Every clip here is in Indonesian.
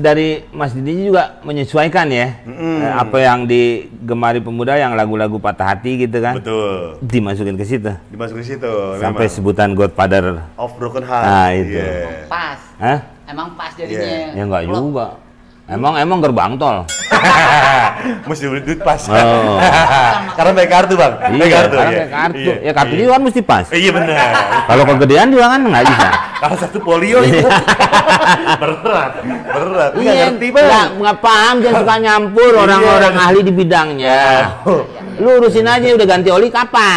dari Mas Didi juga menyesuaikan ya eh, apa yang digemari pemuda yang lagu-lagu patah hati gitu kan Betul. dimasukin ke situ Dimasukin situ. sampai memang. sebutan Godfather Of Broken Heart. Ah, itu. Iya. Pas. Hah? Emang pas jadinya. ya enggak juga emang emang gerbang tol Mesti beli duit pas. Oh. Karena pakai kartu, Bang. Pakai iya kartu. karena iya. kartu Iya. ya kartu Iya. juga kan mesti pas Iya benar. kalau kegedean juga kan nggak bisa Kalau satu polio itu berat, berat. Nggak Iya, ngerti bang. nggak nggak paham jangan suka nyampur Iya. orang-orang ahli di bidangnya. Lu urusin aja udah ganti oli kapan?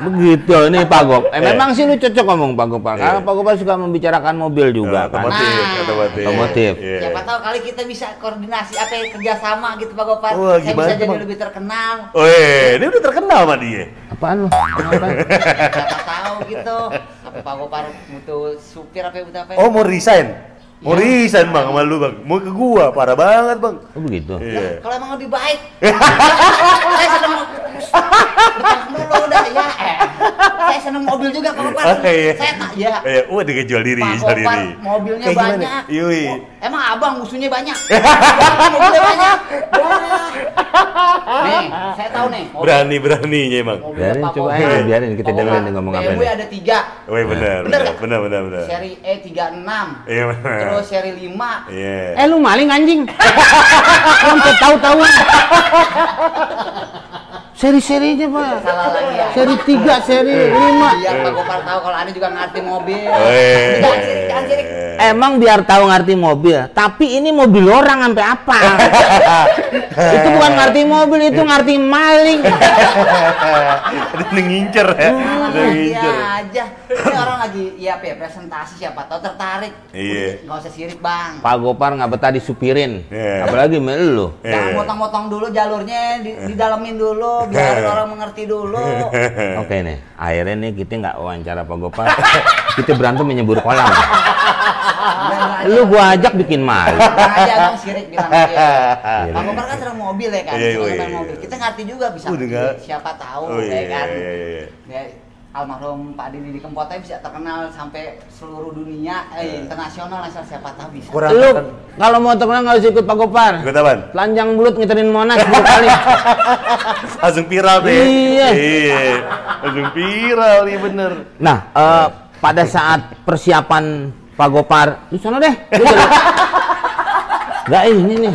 Begitu ini Pak Gop. Eh, Iya. memang sih lu cocok ngomong Pak Gopal. Karena Pak Gopal suka membicarakan mobil juga kan. Otomotif, Nah. otomotif. Otomotif. Iya. Siapa tahu kali kita bisa koordinasi apa ya, kerjasama gitu Pak Gopar. Wah, Saya bisa jadi lebih terkenal. Weh, ini udah terkenal sama dia. Apaan lu? Siapa tahu gitu. Apa Pak Gopar butuh supir apa butuh apa? Oh, mau resign? Mau Iya. resign bang sama lu bang? Mau ke gua, parah banget bang. Oh begitu. Iya. Kalau emang lebih baik. seneng mobil juga Pak Gopar. Oh, iya. Saya tak ya. Eh, wah dia jual diri, Pak jual diri. mobilnya Kayak banyak. Yui. Emang abang musuhnya banyak. mobilnya banyak. Wah. Nih, saya tahu nih. mobil- Berani beraninya emang. Pak coba aja, biarin kita dengerin ngomong apa BMW nih. ada tiga. Weh benar, benar, benar, benar, benar. Seri E36. Iya benar. Terus seri 5. Iya. Eh lu maling anjing. Sampai tahu-tahu. Seri-serinya Pak. Salah lagi ya. Seri 3, seri 5. Biar Pak Gopar tahu kalau Anda juga ngerti mobil. Weh. Jangan sirik, jangan sirik. Emang biar tahu ngerti mobil, tapi ini mobil orang sampai apa? itu bukan ngerti mobil, itu ngerti maling. Ngincer ya. Alah, Dia iya ngincer. aja. Ini orang lagi ya apa ya, presentasi siapa tahu tertarik. Iya. Enggak usah sirik, Bang. Pak Gopar nggak betah disupirin, Iya. apalagi sama lu. Jangan Iya. motong-motong dulu jalurnya, di, didalemin dulu, biar orang mengerti dulu. Oke nih, akhirnya nih kita nggak wawancara Pak Gopar, kita berantem menyebur kolam. lu gua ajak bikin malu. Aja dong sirik bilang dia. Iya. Pak Gopar kan sering mobil ya kan, Iya, iya, iya. mobil. Kita ngerti juga bisa Udah nggak? siapa tahu Oh iya, ya kan. Iya, iya, iya. Almarhum Pak Didi di Kempotnya bisa terkenal sampai seluruh dunia, eh, internasional asal siapa tahu bisa. Kurang Lu kalau mau terkenal nggak usah ikut Pak Gopar. Ikut apaan? Telanjang bulut ngiterin Monas dua kali. Langsung viral deh. Iya. Iya. Langsung viral, iya bener. Nah, eh, pada saat persiapan Pak Gopar, di sana deh. Nggak ini nih.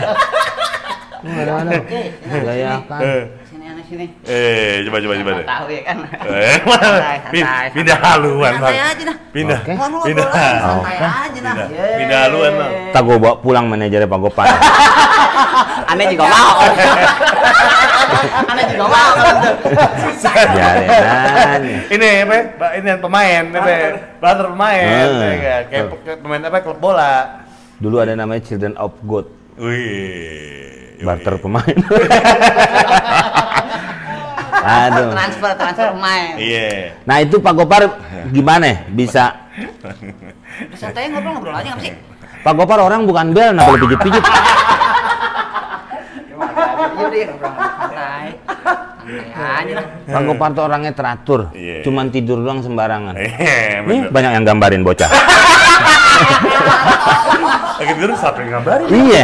Ada mana? Oke, Gaya kan. Eh, Sini eh, coba coba coba tahu ya kan. Eh, pindah haluan bang. Santai aja dah. Pindah, pindah. santai aja nah. Pindah. Haluan, Bang. Tak gua bawa pulang manajernya Pak Gopar. Aneh juga mau. Aneh juga mau. Aja. Ini apa? Ba- Ini yang pemain, apa? Barter pemain, Hmm. ya kan? kayak pe- kayak pemain apa? Klub bola. Dulu ada namanya Children of God, Wih. Barter pemain. Aduh. Transfer transfer pemain. Iya. Nah itu Pak Gopar gimana ya? bisa? Santai ngobrol-ngobrol aja nggak sih? Pak Gopar orang bukan bel, kenapa lu pijit-pijit? Iya. Pak Gopar tuh orangnya teratur, Iya. cuman tidur doang sembarangan. Iya, Nih banyak yang gambarin bocah. Lagi tidur siapa yang ngabarin? iya.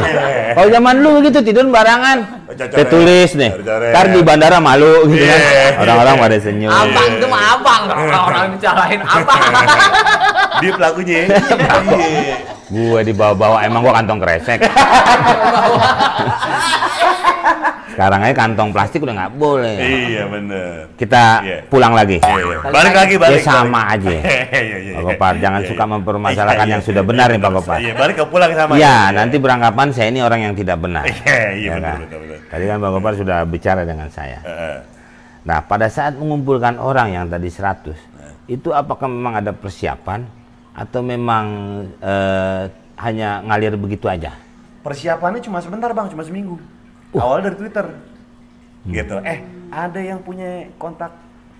Kalau zaman dulu gitu tidur sembarangan. Coret-coret. Saya tulis nih. Coret-coret. Ntar di bandara malu gitu kan. Iya. Orang-orang pada senyum. Abang itu mah abang, orang dicarain abang. Dia pelakunya. Iya. Gue dibawa-bawa emang gua kantong kresek. Sekarang aja kantong plastik udah nggak boleh. Iya bener. Kita Iya. pulang lagi. Iya, iya. Balik lagi, Ya balik. sama balik. aja. Iya, iya, iya. Pak Gopar, jangan suka mempermasalahkan yang sudah benar nih Pak Iya, Gopar. Iya, balik ke pulang sama. Iya, nanti beranggapan saya ini orang yang tidak benar. Iya, iya, Ya benar, kan? benar, benar. Tadi kan Pak Gopar sudah bicara dengan saya. Heeh. Nah, pada saat mengumpulkan orang yang tadi 100, Nah. itu apakah memang ada persiapan atau memang eh, hanya ngalir begitu aja? Persiapannya cuma sebentar bang, cuma seminggu. Uh. Awal dari Twitter. Hmm. Gitu. Eh, ada yang punya kontak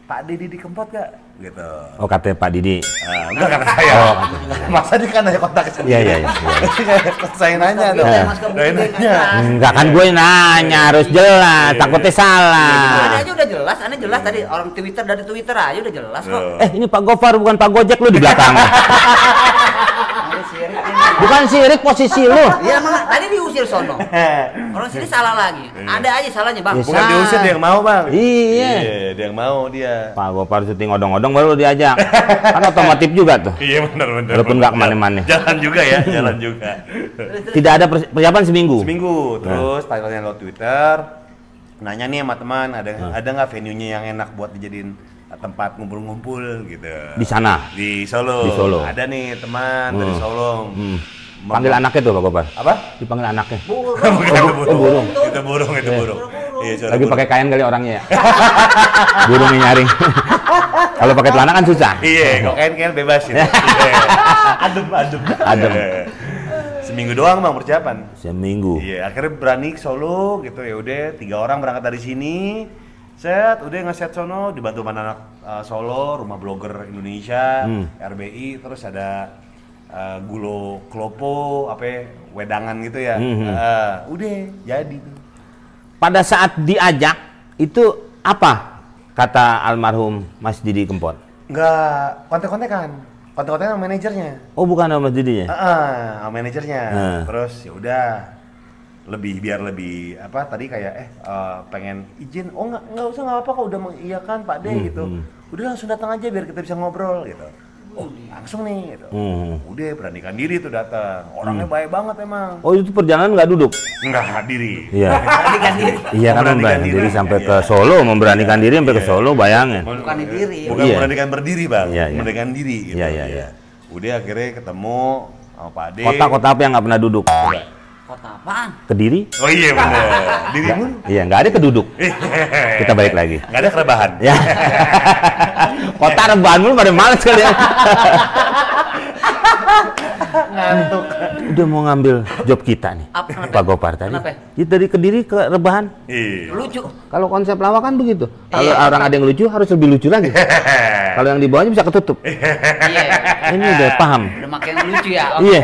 Pak Deddy di Kempot gak? Gitu. Oh, kata Pak Didi. Ah, enggak kata saya. Oh. Masa dia kan nanya kontak sendiri. Iya, iya, iya. iya. saya nanya dong. Iya, Mas Kebuki Saya nanya. kan. Enggak kan gue nanya harus jelas, Iya. takutnya salah. aja udah jelas, aneh jelas tadi orang Twitter dari Twitter aja udah jelas kok. Loh. Eh, ini Pak Gopar bukan Pak Gojek lu di belakang. Bukan sirik posisi lu. Iya emang tadi diusir sono. Orang sini salah lagi. Ada aja salahnya bang. Bukan Bisa. diusir dia yang mau bang. Iya. dia yang mau dia. Pak Gopar syuting odong-odong baru diajak. Kan otomotif juga tuh. Iya benar benar. Walaupun nggak ke mana-mana. Jalan juga ya, jalan juga. Tidak ada pers- persiapan seminggu. Seminggu, Nah. terus tanya lewat Twitter, nanya nih sama teman, ada Nah. ada nggak venue-nya yang enak buat dijadiin tempat ngumpul-ngumpul gitu. Di sana. Di Solo. Di Solo. Ada nih teman dari Hmm. Solo. Hmm. Panggil anaknya tuh Pak Gopar. Apa? Dipanggil anaknya. Bukan itu burung. burung. Itu burung, itu Iya. burung. Iya, suara Lagi burung. pakai kain kali orangnya ya. Burung nyaring. Kalau pakai celana kan susah. Iya, kok kain kain bebas itu. Iya. adem, adem. Adem. Iya. Seminggu doang bang persiapan. Seminggu. Iya, akhirnya berani ke Solo gitu ya udah tiga orang berangkat dari sini. Set, udah ngeset sono dibantu sama anak uh, Solo, rumah blogger Indonesia, Hmm. RBI, terus ada uh, Gulo Klopo, apa ya, wedangan gitu ya. Hmm. Uh, udah jadi. Pada saat diajak itu apa kata almarhum Mas Didi Kempot? Nggak kontek-kontekan, kontek-kontekan sama manajernya. Oh bukan sama Mas Didinya? Heeh, sama manajernya. Nah. Terus ya udah lebih biar lebih apa tadi kayak eh eh, pengen izin oh nggak nggak usah nggak apa kok udah mengiyakan Pak D Hmm, gitu hmm. udah langsung datang aja biar kita bisa ngobrol gitu oh langsung nih gitu Hmm. udah beranikan diri tuh datang orangnya baik banget emang Oh itu perjalanan nggak duduk? nggak diri Iya. Beranikan diri. Iya kan Memberanikan diri. diri sampai Iya. ke Solo, memberanikan diri sampai ke Iya. Solo, bayangin. Bukan diri. bukan Iya. memberanikan berdiri bang Iya, iya. memberanikan diri gitu Iya, iya, iya. udah akhirnya ketemu sama Pak D Kota-kota apa yang nggak pernah duduk? Kota apaan? Kediri? oh iya bener dirimu Iya, nggak ada keduduk. Kita balik lagi. nggak ada kerebahan Ya. Kota rebahan mulu pada males kali ya. ngantuk Udah mau ngambil job kita nih. Apa? Pak Gopar tadi. Kenapa? Ya, dari Kediri ke rebahan. iya Lucu. Kalau konsep lawak kan begitu. Kalau Iya. orang ada yang lucu harus lebih lucu lagi. Kalau yang di bawahnya bisa ketutup. Iya. Ini udah paham. Udah makin lucu ya. Iya.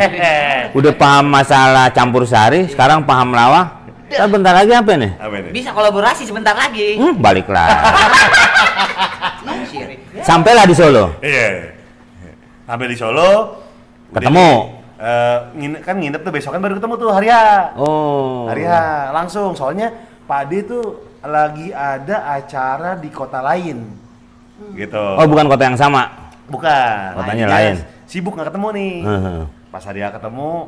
Udah paham masalah campur sari, sekarang paham lawak. Ntar bentar lagi apa nih? apa ini Bisa kolaborasi sebentar lagi. Hmm, baliklah. Nah, sirik. Sampailah di Solo. Iya. Sampai di Solo. Ketemu. Eh, ngine- kan nginep tuh besok kan baru ketemu tuh hari H. Oh. Hari H langsung. Soalnya Pak D tuh lagi ada acara di kota lain. Gitu. Oh, bukan kota yang sama. bukan. Kotanya Nah, lain. dia Sibuk nggak ketemu nih. Heeh. Pas hari ketemu,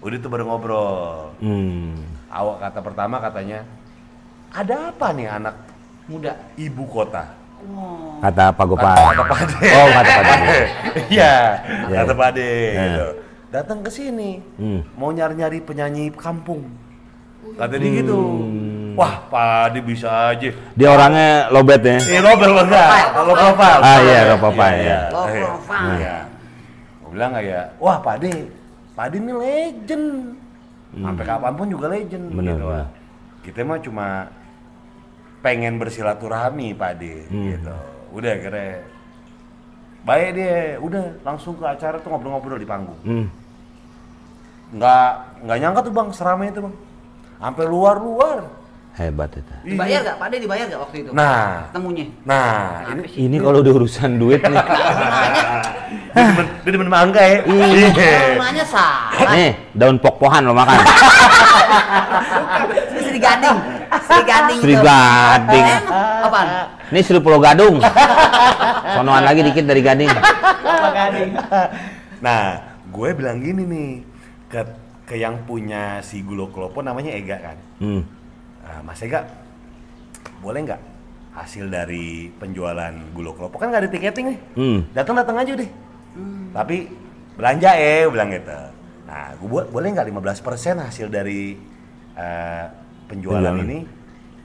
udah tuh baru ngobrol. Hmm. Awak kata pertama katanya, ada apa nih anak Muda. ibu kota? Oh. Kata Pak Gopar. Kata Pak D. Oh, kata Pak D. Iya, Iya. kata Pak D. Iya. gitu. Datang ke sini, Hmm. mau nyari-nyari penyanyi kampung. Kata dia gitu. Hmm. Wah, Pak D bisa aja. Dia orangnya lobet ya. Eh, lo belum enggak? Lo profile. Ah, iya, low profile, Iya, iya. Low iya. profile. Iya. Gue bilang kayak, wah Pak Pak D ini legend. Sampai kapan pun juga legend. Hmm. Bener, gitu. bener. Kita mah cuma pengen bersilaturahmi Pak D, Hmm. gitu. Udah akhirnya baik dia, udah langsung ke acara tuh ngobrol-ngobrol di panggung. Hmm. Nggak nggak nyangka tuh bang, seramai itu bang. Sampai luar-luar. Hebat itu. Dibayar gak? Pak De dibayar gak waktu itu? Nah, Ketemunya. nah ini? Ini kalau udah urusan duit nih. dia demen, mangga ya. Iya. Namanya salah. Nih, daun pok-pohan lo makan. Sri Gading. Sri Gading. Sri. Gading. Eh, Apaan? Ini Sri Pulau Gadung. Sonoan lagi dikit dari Gading. Nah, gue bilang gini nih ke ke yang punya si Gulo Klopo namanya Ega kan. Hmm. Nah, Mas Ega, boleh nggak hasil dari penjualan Gulo Klopo kan nggak ada tiketing nih. Hmm. Datang datang aja deh. Tapi belanja eh bilang gitu. Nah, gue buat boleh nggak 15% hasil dari eh, penjualan Penjualan. ini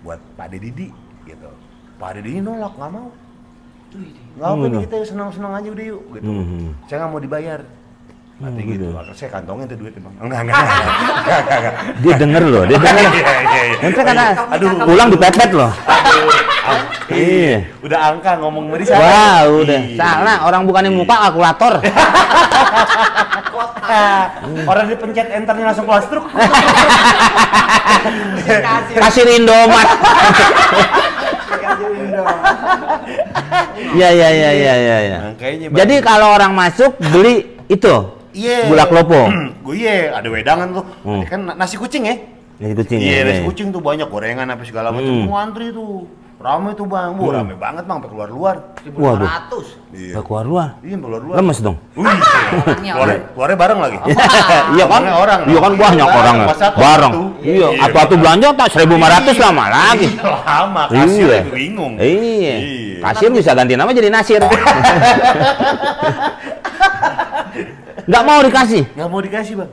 buat Pak Deddy gitu. Pak Deddy nolak nggak mau. Nggak apa Hmm, nih kita senang-senang aja udah yuk gitu. Hmm. Saya nggak mau dibayar. Nanti Hmm, gitu. gitu. Saya kantongin tuh duit bang. Enggak enggak. enggak, enggak, enggak. Dia denger loh, dia denger. Iya iya iya. Ente kata, Aduh. pulang dipepet loh. Aduh. Iya. Udah angka ngomong sama dia. Wah, udah. Iya. Salah, orang bukannya muka kalkulator. Orang dipencet enternya langsung keluar struk. Kasih Indomaret. Iya, iya, iya, iya, iya. iya. Jadi kalau orang masuk beli itu Iya. Gula klopo. Gue iya, ada wedangan tuh. Hmm. Kan na- nasi kucing ya. Nasi kucing Iya, ya, nasi iya. kucing tuh banyak gorengan apa segala macam. Hmm. Mau antri tuh. Rame tuh bang, Wah, rame banget bang, sampai keluar-luar. Waduh. 1500. Iya. Keluar luar. Iya, sampai keluar-luar. Lemes dong. Wih, Orangnya keluar, keluarnya bareng lagi. iya kan? Orang. Iya kan banyak orang Bareng. Iya, Iya, atu-atu belanja tak 1500 lama lagi. Iya, lama, kasir Iya. bingung. Iya. Iya. Kasir bisa ganti nama jadi Nasir. Nggak mau dikasih. Nggak mau dikasih bang,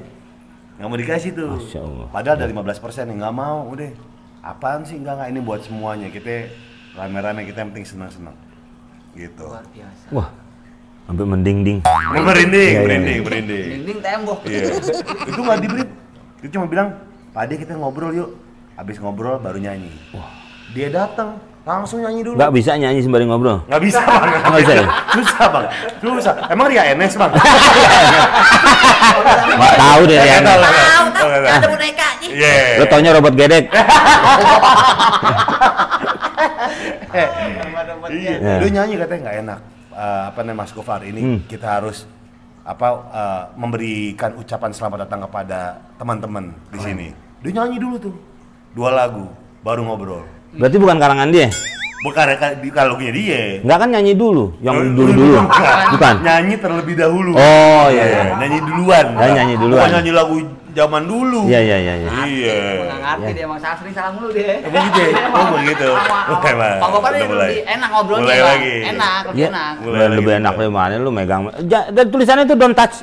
nggak mau dikasih tuh. Masya Allah. Padahal dari 15 persen nggak mau, udah. Apaan sih nggak nggak ini buat semuanya. Kita rame-rame kita yang penting senang-senang. Gitu. Luar biasa. Wah, sampai mending-ding. Merinding, Iya, iya, merinding, iya. merinding. Dinding tembok. Iya. Itu nggak diberi. Dia cuma bilang, Pak Ade kita ngobrol yuk. Habis ngobrol baru nyanyi. Dia datang, langsung nyanyi dulu. Nggak bisa nyanyi sembari ngobrol. Nggak bisa bang, Nggak bisa ya? Susah bang, susah. Emang Ria NS bang? Nggak tahu deh ya. Tahu, Tahu kan? Ada boneka nih. Iya. Lo taunya robot gedek. Iya. Iya. Dia nyanyi katanya nggak enak. Eh, apa namanya Mas Gofar ini Hmm. kita harus apa eh, memberikan ucapan selamat datang kepada teman-teman di sini. Dia nyanyi dulu tuh dua lagu baru ngobrol. Berarti bukan karangan dia. Bukan ka- di kalau lagunya dia. Nggak kan nyanyi dulu, yang dulu-dulu. bukan. Bukan. Nyanyi terlebih dahulu. Oh iya iya. Nyanyi duluan. Oh, nyanyi duluan. Bukan nyanyi lagu zaman dulu. Iya iya iya. iya. Iya. Nggak ngerti dia emang salah sering salah mulu dia. Emang gitu ya? Oh, begitu. Sama- Emang. Pak mulai. lebih enak ngobrolnya. Mulai lagi. Enak, lebih Iya. enak. Mulai Lebih, enak mana lu megang. Dan tulisannya itu don't touch.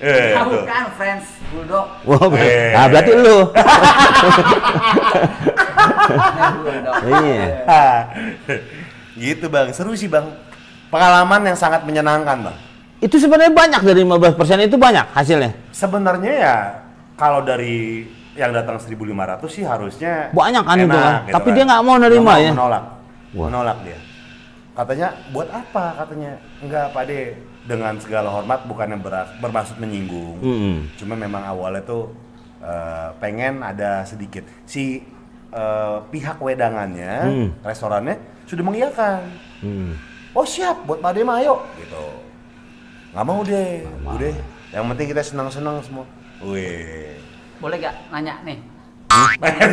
Eh, Tahu tuh. kan, friends bulldog. Wah, ber- Eh. nah, berarti lu. Iya. Gitu bang, seru sih bang. Pengalaman yang sangat menyenangkan bang. Itu sebenarnya banyak dari 15% itu banyak hasilnya. Sebenarnya ya kalau dari yang datang 1.500 sih harusnya Banyak kan itu enak kan. gitu Tapi dia nggak mau nerima mau, ya. Menolak, Wah. menolak dia. Katanya buat apa katanya? Enggak Pak De, dengan segala hormat bukannya ber- bermaksud menyinggung. Mm-mm. Cuma memang awalnya tuh eh, pengen ada sedikit si eh, pihak wedangannya, Hmm. restorannya sudah mengiyakan. Hmm. Oh siap, buat Pak De mah ayo gitu. Nggak mau deh, mau. udah. Yang penting kita senang-senang semua. Wih. Boleh gak nanya nih?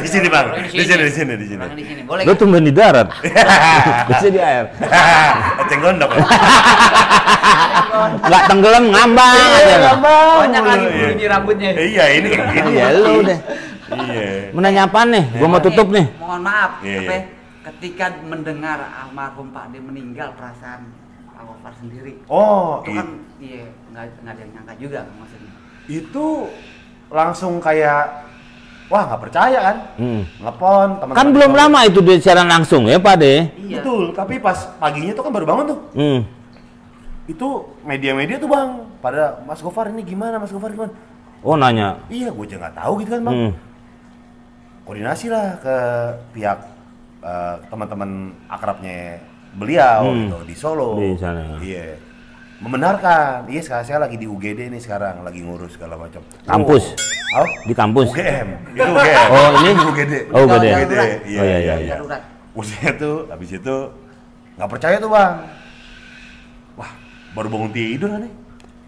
di sini bang, di sini, di sini, di sini. Di sini. Boleh Lu gak? tumben di darat. Biasanya di air. Eceng gondok. Nggak tenggelam ngambang aja. lah. Banyak lagi Iya. bunyi rambutnya. Iya ini, ini Ya lu deh. Iya. Mau nanya apaan nih? Gua mau tutup nih. Mohon maaf, Iya, apa iya. ya, ketika mendengar almarhum Pak De meninggal perasaan Pak Gopar sendiri. Oh, itu kan iya nggak nggak ada yang nyangka juga maksudnya. itu langsung kayak wah nggak percaya kan? Hmm. Ngelepon teman. Kan belum lama itu dia siaran langsung ya Pak De. Iya. Betul, tapi pas paginya tuh kan baru bangun tuh. Hmm. Itu media-media tuh bang, pada Mas Gofar ini gimana, Mas Gofar gimana? Oh nanya. Iya, gue aja nggak tahu gitu kan bang. Hmm. Koordinasi lah ke pihak eh, teman-teman akrabnya beliau Hmm. gitu di Solo. Di sana. Iya. Membenarkan. Iya, sekarang saya lagi di UGD nih sekarang, lagi ngurus segala macam. Kampus? Oh. Oh? Di kampus. UGM. Itu UGM. Oh, ini? UGD. Oh, UGD. UGD. Iya, Oh, iya, iya, iya. Darurat. Usia tuh habis itu nggak percaya tuh, Bang. Wah, baru bangun tidur kan nih.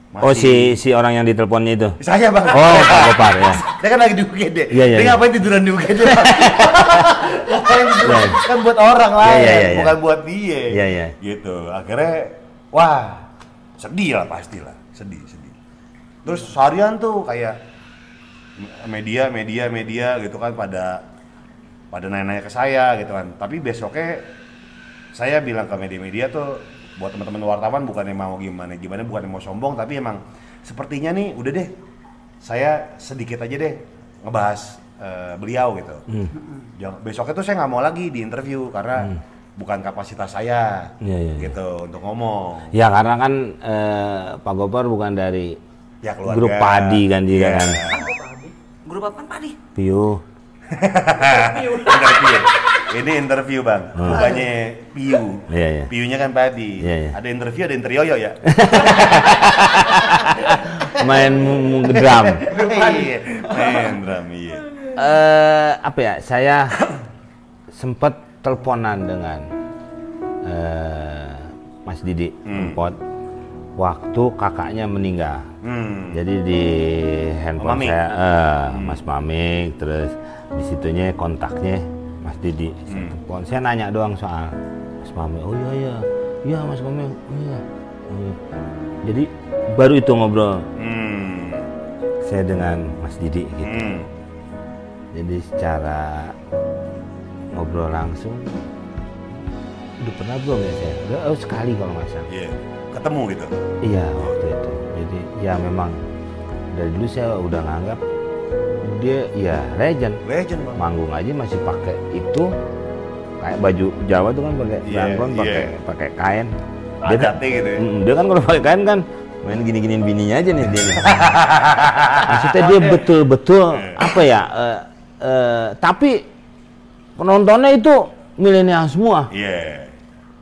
Oh si si orang yang diteleponnya itu. saya bang. Oh Pak Gopar ya. Dia kan lagi di UGD. Iya, iya, Dia iya. ngapain tiduran di UGD? Ngapain tiduran? Iya. Kan buat orang lain, iya, iya. bukan buat dia. Iya, iya. Gitu. Akhirnya, wah, sedih lah pasti lah, sedih, sedih. Terus seharian tuh kayak media, media, media gitu kan pada pada nanya-nanya ke saya gitu kan. Tapi besoknya saya bilang ke media-media tuh buat teman-teman wartawan bukan yang mau gimana gimana bukan yang mau sombong tapi emang sepertinya nih udah deh saya sedikit aja deh ngebahas eh, beliau gitu Jangan- besoknya tuh saya nggak mau lagi di interview karena bukan kapasitas saya Iya, iya, iya. gitu untuk ngomong Ya karena kan eh, Pak Gopar bukan dari ya keluarga grup padi kan dia Iya. kan. Grup apa Pak De? Piu. ini interview bang bukannya piu Iya, iya. piunya kan padi Iya, iya. ada interview ada interioyo ya Main drum. Iya, main drum iya eh apa ya? Saya sempat teleponan dengan eh, Mas Didi Hmm. Waktu kakaknya meninggal. Hmm. Jadi di handphone Mamik. saya eh, Mas Mamik, terus di situnya kontaknya Mas Didi. Saya Hmm. telepon. Saya nanya doang soal Mas Mamik. Oh iya iya, iya Mas Mamik. Oh iya. Oh, iya. Jadi baru itu ngobrol Hmm. saya dengan Mas Didi gitu. Hmm. Jadi secara ngobrol langsung udah pernah belum ya saya? Udah, oh, sekali kalau nggak salah. Iya. Ketemu gitu. Iya waktu itu. Jadi ya memang dari dulu saya udah nganggap dia ya legend. Legend bang. Manggung aja masih pakai itu kayak baju Jawa tuh kan pakai Iya, belangkon, pakai iya. pakai kain. Dia kan, gitu ya. Mm, dia kan kalau pakai kain kan main gini-giniin bininya aja nih dia. Maksudnya dia betul-betul apa ya? eh, eh, tapi penontonnya itu milenial semua. Iya.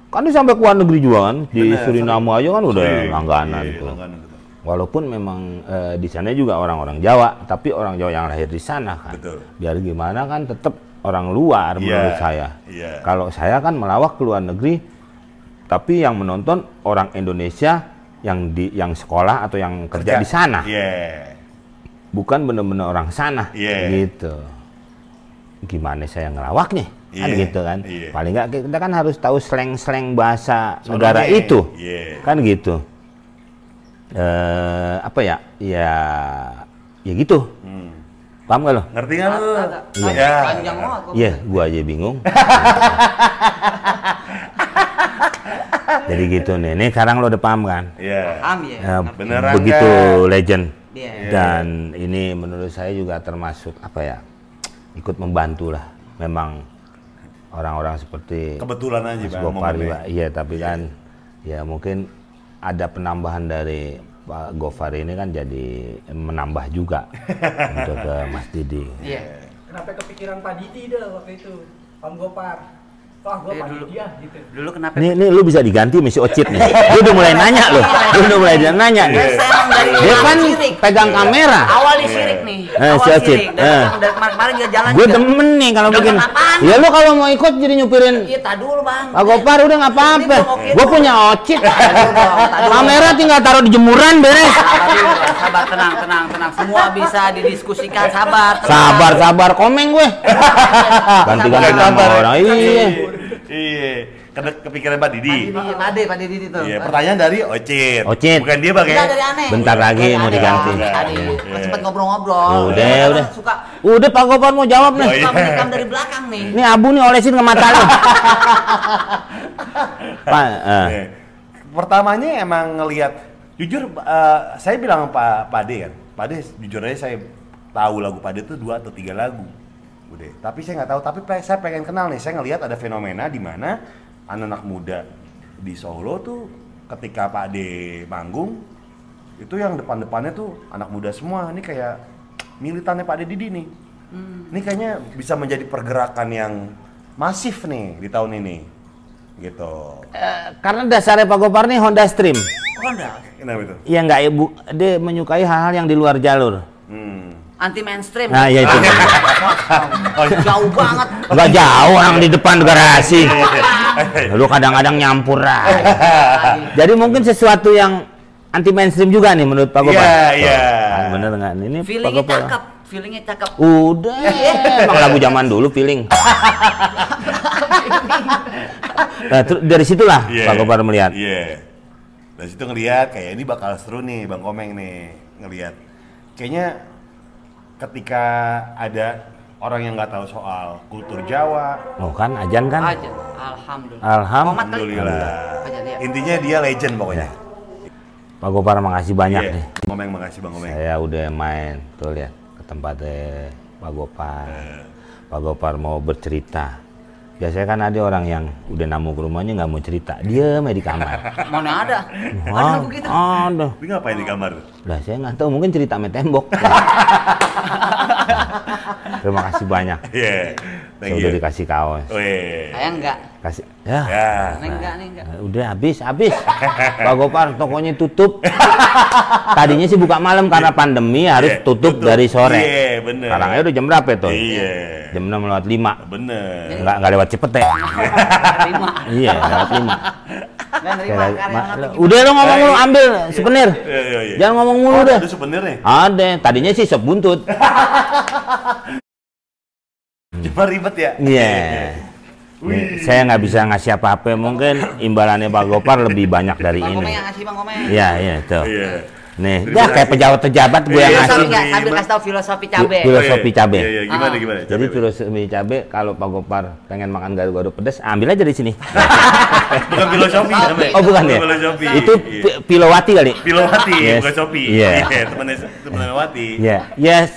Kan dia sampai ke luar negeri juga kan. Di Suriname aja kan udah Iya, langganan iya, tuh. langganan betul. Walaupun memang eh, di sana juga orang-orang Jawa, tapi orang Jawa yang lahir di sana kan. Betul. Biar gimana kan tetap orang luar Iya, menurut saya. iya. Kalau saya kan melawak ke luar negeri, tapi yang menonton orang Indonesia yang di yang sekolah atau yang kerja, di sana, Iya. bukan benar-benar orang sana, Iya. gitu. Gimana saya ngelawaknya? Kan Iya, gitu kan. iya. Paling nggak kita kan harus tahu slang-slang bahasa Sononya, negara itu. Iya. Kan gitu. Eh apa ya? Ya ya gitu. Hmm. Paham gak lo? Ngerti nggak lu? Agak. Iya. Ya. Kok. Iya, gua aja bingung. Jadi gitu nih. Nih sekarang lo udah paham kan? Iya. Paham ya? Ngerti. Beneran begitu kan? legend. Iya. Dan ini menurut saya juga termasuk apa ya? Ikut membantu lah. Memang orang-orang seperti Kebetulan aja Mas bang. Gopar momennya. juga. Iya, tapi kan ya mungkin ada penambahan dari Pak Gofar ini kan jadi menambah juga untuk ke Mas Didi. Iya. Kenapa kepikiran Pak Didi dah waktu itu? Om Gopar. Wah, gua Eh, Pak dulu. Didi ya gitu. Dulu kenapa? Nih, nih lu bisa diganti misi Ocit nih. Dia udah mulai nanya loh. Dia udah mulai nanya nih. Dari Dia kan pegang kamera. Awal di sirik nih. Eh, Awal si Ocit. Dari, Eh. kemarin dia jalan Gue demen nih kalau begini. Ya lu kalau mau ikut jadi nyupirin Iya, dulu bang. Pak Gopar udah nggak apa-apa. Gue tuh. punya Ocit. Kamera tinggal taruh di jemuran beres. Sabar tenang, tenang, tenang. Semua bisa didiskusikan, sabar. Sabar, sabar, komeng gue. Ganti-ganti nama orang. Iya. Iya. Kena kepikiran Pak Pak Didi. Pak Didi, Pak Didi itu. Iya, pertanyaan dari Ocit. Ocit. Bukan dia bang ya? Enggak dari aneh. Bentar lagi Dari mau diganti. Tadi Iya. sempat ngobrol-ngobrol. Udah, Kadang udah. Suka Udah Pak Gopar mau jawab Oh, nih. iya. suka menikam dari belakang nih. Ini abu nih olesin ke mata lu. Pak, Nih, Pertamanya emang ngelihat jujur eh, saya bilang sama Pak Pade kan. Pade jujur aja saya tahu lagu Pade itu dua atau tiga lagu. Udah, tapi saya nggak tahu. Tapi saya pengen kenal nih. Saya ngelihat ada fenomena di mana anak-anak muda di Solo tuh ketika Pak Ade manggung itu yang depan-depannya tuh anak muda semua. Ini kayak militannya Pak Ade Didi nih. Ini kayaknya bisa menjadi pergerakan yang masif nih di tahun ini. Gitu. eh, karena dasarnya Pak Gopar nih Honda Stream. Honda. Kenapa itu? Iya nggak ibu, dia menyukai hal-hal yang di luar jalur. Hmm. Anti mainstream. Nah, ya itu. Oh, iya. Jauh banget. Gak jauh orang di depan garasi. Lu kadang-kadang nyampur aja. Jadi mungkin sesuatu yang anti mainstream juga nih menurut Pak Gopar. Iya, iya. Bener nggak? Ini Pak Gopar. cakep, feelingnya cakep. Udah, emang lagu zaman dulu feeling. nah, dari situlah Iya. Pak Gopar melihat. Iya. Dari situ ngelihat kayak ini bakal seru nih Bang Komeng nih ngelihat. Kayaknya ketika ada orang yang nggak tahu soal kultur Jawa, Oh kan, ajan kan? Aja. Alhamdulillah. Alhamdulillah. Ajan, ya. Intinya dia legend pokoknya. Pak Gopar makasih banyak Iya. nih. Komeng makasih Bang Komeng. Saya udah main, tuh lihat ke tempatnya Pak Gopar. Eh. Pak Gopar mau bercerita. Biasanya kan ada orang yang udah namu ke rumahnya nggak mau cerita, dia main di kamar. Mana ada? Wah, Ada begitu. ada. Tapi ngapain di kamar? Lah saya nggak tahu, mungkin cerita sama tembok. Terima kasih banyak. Iya. Thank udah you. dikasih kaos. Weh. Saya enggak. Kasih. Ya. Ya. Nih enggak, nih enggak. Nah, Udah habis, habis. Pak Gopar tokonya tutup. Tadinya sih buka malam karena pandemi harus Iya, tutup, dari sore. Iya, bener. Sekarang aja udah jam berapa tuh? Iya. Jam 6 lewat 5. Bener. Enggak enggak lewat cepet ya. Iya, lewat 5. Nggak nerima gimana? udah lo ngomong mulu ambil souvenir. Iya, iya, iya. Jangan ngomong mulu Oh, deh. Ada souvenir nih. Ada, tadinya sih sop buntut. Cuma ribet ya. Iya. Nih, Saya nggak bisa ngasih apa-apa, mungkin imbalannya Pak Gopar lebih banyak dari Bang ini. Komeng yang ngasih Bang Komeng. Iya, iya, tuh. Iya. Nih, Terima ya kayak pejabat-pejabat gue yang Iya, ngasih. Filosofi Iya, nggak? iya, Sambil gimana? kasih tahu filosofi cabe. Filosofi cabe. Iya, iya, gimana Ah. gimana? Jadi filosofi cabe kalau Pak Gopar pengen makan gado-gado pedas, ambil aja di sini. bukan filosofi namanya. Oh bukan ya? Filosofi. Itu Iya. pi- Pilowati kali. Pilowati, Yes. bukan Sopi. Iya. temennya temennya Wati. Ya, yes.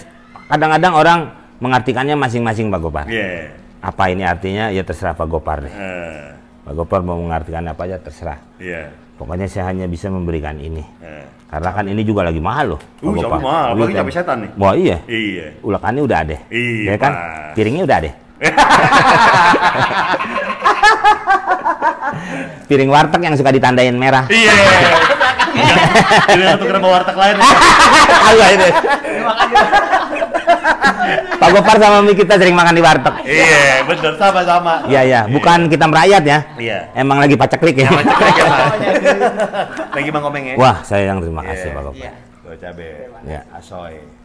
Kadang-kadang orang mengartikannya masing-masing Pak Gopar. Iya. Apa ini artinya? Ya terserah Pak Gopar deh. Eh, Pak Gopar mau mengartikan apa aja terserah. Iya. Pokoknya saya hanya bisa memberikan ini. Eh. Karena kan ini juga lagi mahal loh. Pak Uh, Gopar. mahal, apalagi cabai setan nih. Wah iya. Iya. Ulakannya udah ada. Iya, Ya kan? Piringnya udah ada. Piring warteg yang suka ditandain merah. Iya. Ini untuk kenapa warteg lain. Pak Gopar sama Mami kita sering makan di warteg. Iya, bener sama-sama. Iya ya, bukan kita merayat ya. Iya. Emang lagi paceklik ya. Cek ya, Pak. Lagi Bang Komeng ya. Wah, saya yang terima kasih Iya. Pak Gopar. Iya. Cabe. Iya. Asoy.